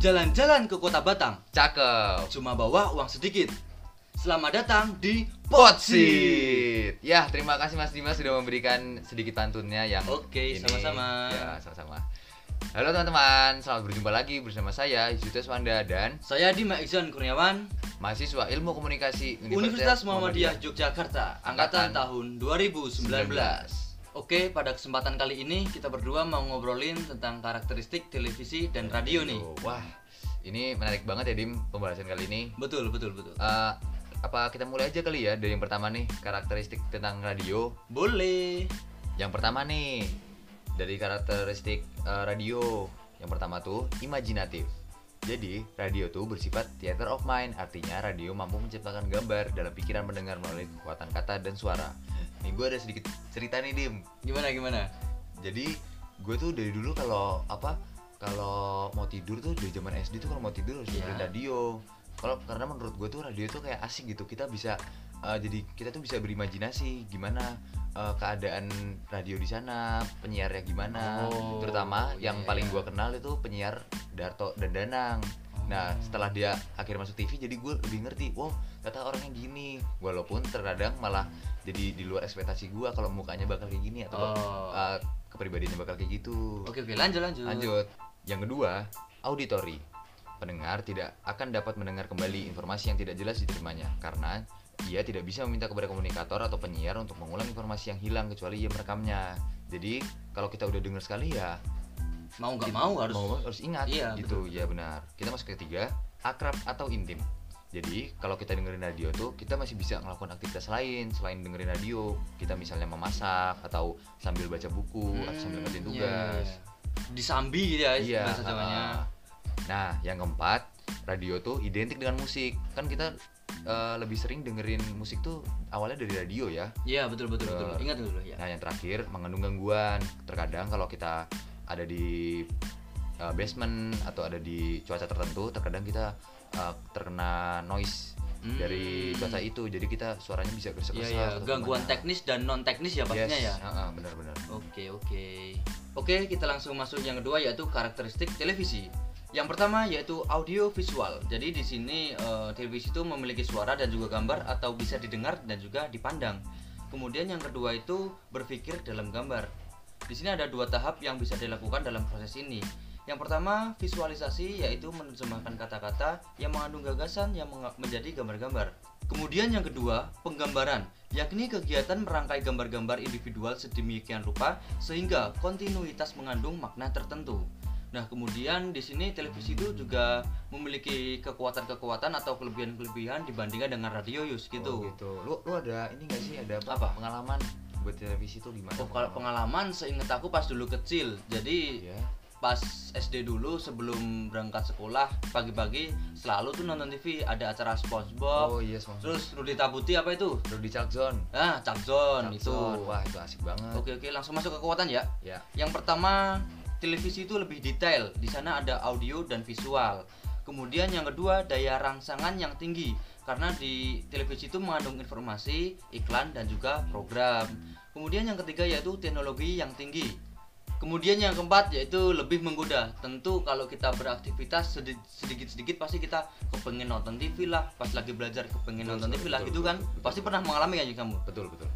Jalan-jalan ke kota Batang, Cakep. cuma bawa uang sedikit. Selamat datang di Potsit. Ya, terima kasih Mas Dimas sudah memberikan sedikit pantunnya yang Oke, sama-sama. Ya, sama-sama. Halo teman-teman, selamat berjumpa lagi bersama saya Yusutes Wanda dan Saya Dima Iksan Kurniawan, mahasiswa Ilmu Komunikasi Universitas Muhammadiyah Yogyakarta, angkatan Angkatan tahun 2019. Oke, pada kesempatan kali ini kita berdua mau ngobrolin tentang karakteristik televisi dan radio nih. Wah, ini menarik banget ya Dim pembahasan kali ini. Betul, betul, betul. Eh, apa kita mulai aja kali ya dari yang pertama nih karakteristik tentang radio. Boleh. Yang pertama nih dari karakteristik eh, radio. Yang pertama tuh imajinatif. Jadi, radio tuh bersifat theater of mind, artinya radio mampu menciptakan gambar dalam pikiran pendengar melalui kekuatan kata dan suara. Nih gue ada sedikit cerita nih Dim. Gimana gimana? Jadi gue tuh dari dulu kalau apa kalau mau tidur tuh dari zaman SD tuh kalau mau tidur harus dengerin radio. Kalau karena menurut gue tuh radio tuh kayak asik gitu. Kita bisa eh, jadi kita tuh bisa berimajinasi gimana eh, keadaan radio di sana, penyiarnya gimana. Oh, Terutama iya, yang iya, paling iya. gue kenal itu penyiar Darto dan Danang. Nah setelah dia akhirnya masuk TV jadi gue lebih ngerti, wow kata orangnya gini. Walaupun terkadang malah jadi di luar ekspektasi gue kalau mukanya bakal kayak gini atau Oh. uh, kepribadiannya bakal kayak gitu. Oke, oke, lanjut lanjut. Lanjut. Yang kedua, auditory. Pendengar tidak akan dapat mendengar kembali informasi yang tidak jelas diterimanya karena ia tidak bisa meminta kepada komunikator atau penyiar untuk mengulang informasi yang hilang kecuali ia merekamnya. Jadi kalau kita udah dengar sekali ya Mau nggak kita- mau harus mau harus ingat Iya, gitu ya benar. Kita masuk ke ketiga, akrab atau intim. Jadi kalau kita dengerin radio tuh kita masih bisa melakukan aktivitas lain selain dengerin radio. Kita misalnya memasak atau sambil baca buku atau sambil ngerjain Hmm, tugas. iya, iya. Disambi gitu ya Iya. bahasa Jawanya. ah. Nah, yang keempat, radio tuh identik dengan musik. Kan kita eh, lebih sering dengerin musik tuh awalnya dari radio ya. Iya, betul betul betul. Betul. Ingat dulu ya. Nah, yang terakhir mengandung gangguan. Terkadang kalau kita ada di eh, basement atau ada di cuaca tertentu, terkadang kita eh, terkena noise Hmm. dari cuaca itu. Jadi kita suaranya bisa Iya, gersak-gersak. iya, gangguan gimana. teknis dan non teknis ya pastinya Yes, ya. ah, ah, benar-benar. Oke, oke. Oke, kita langsung masuk yang kedua yaitu karakteristik televisi. Yang pertama yaitu audio visual. Jadi di sini eh, televisi itu memiliki suara dan juga gambar atau bisa didengar dan juga dipandang. Kemudian yang kedua itu berpikir dalam gambar. Di sini ada dua tahap yang bisa dilakukan dalam proses ini. Yang pertama, visualisasi yaitu menerjemahkan kata-kata yang mengandung gagasan yang menjadi gambar-gambar. Kemudian yang kedua, penggambaran, yakni kegiatan merangkai gambar-gambar individual sedemikian rupa sehingga kontinuitas mengandung makna tertentu. Nah, kemudian di sini televisi itu juga memiliki kekuatan-kekuatan atau kelebihan-kelebihan dibandingkan dengan radio Yus gitu. Oh, gitu. Lu lu ada ini gak sih ada apa, Apa? pengalaman buat televisi tuh gimana? Oh, kalau pengalaman seingat aku pas dulu kecil. Jadi ya. pas SD dulu sebelum berangkat sekolah pagi-pagi selalu tuh nonton TV ada acara SpongeBob. Oh iya, Spongebob. Terus Rudi Tabuti apa itu? Rudy Chuckzone. Ah, Chuckzone itu. Wah, itu asik banget. Oke oke langsung masuk ke kekuatan ya. Ya. Yang pertama televisi itu lebih detail. Di sana ada audio dan visual. Kemudian yang kedua daya rangsangan yang tinggi karena di televisi itu mengandung informasi, iklan dan juga program. Kemudian yang ketiga yaitu teknologi yang tinggi. Kemudian yang keempat yaitu lebih menggoda. Tentu kalau kita beraktivitas sedi- sedikit-sedikit pasti kita kepengen nonton TV lah. Pas lagi belajar kepengen Betul, nonton betul, TV lah betul, gitu kan. betul, betul. Pasti pernah mengalami kan kamu. Betul, betul.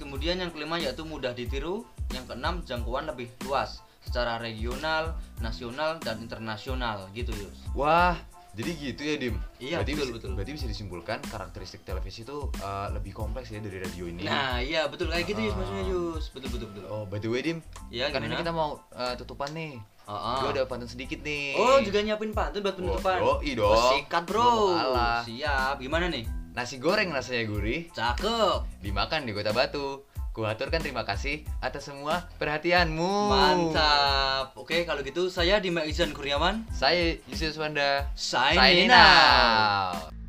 Kemudian yang kelima yaitu mudah ditiru. Yang keenam jangkauan lebih luas secara regional, nasional dan internasional gitu Yus. Wah, jadi gitu ya, Dim. Iya, berarti betul, bisa, betul. Berarti bisa disimpulkan karakteristik televisi itu uh, lebih kompleks ya dari radio ini. Nah, iya betul kayak gitu Yus Ah. maksudnya Yus. Betul betul betul. Oh, by the way, Dim. Iya, kan ini kita mau uh, tutupan nih. Ah, ah. Gue ada pantun sedikit nih. Oh, juga nyiapin pantun buat penutupan. Oh, yoi dong. Oh, sikat, Bro. Siap. Gimana nih? Nasi goreng rasanya gurih, Cakep. dimakan di Kota Batu. Kuaturkan terima kasih atas semua perhatianmu. Mantap. Oke, kalau gitu saya Dima Izan Kurniawan Saya Yusuf Wanda. signing Signing out. out.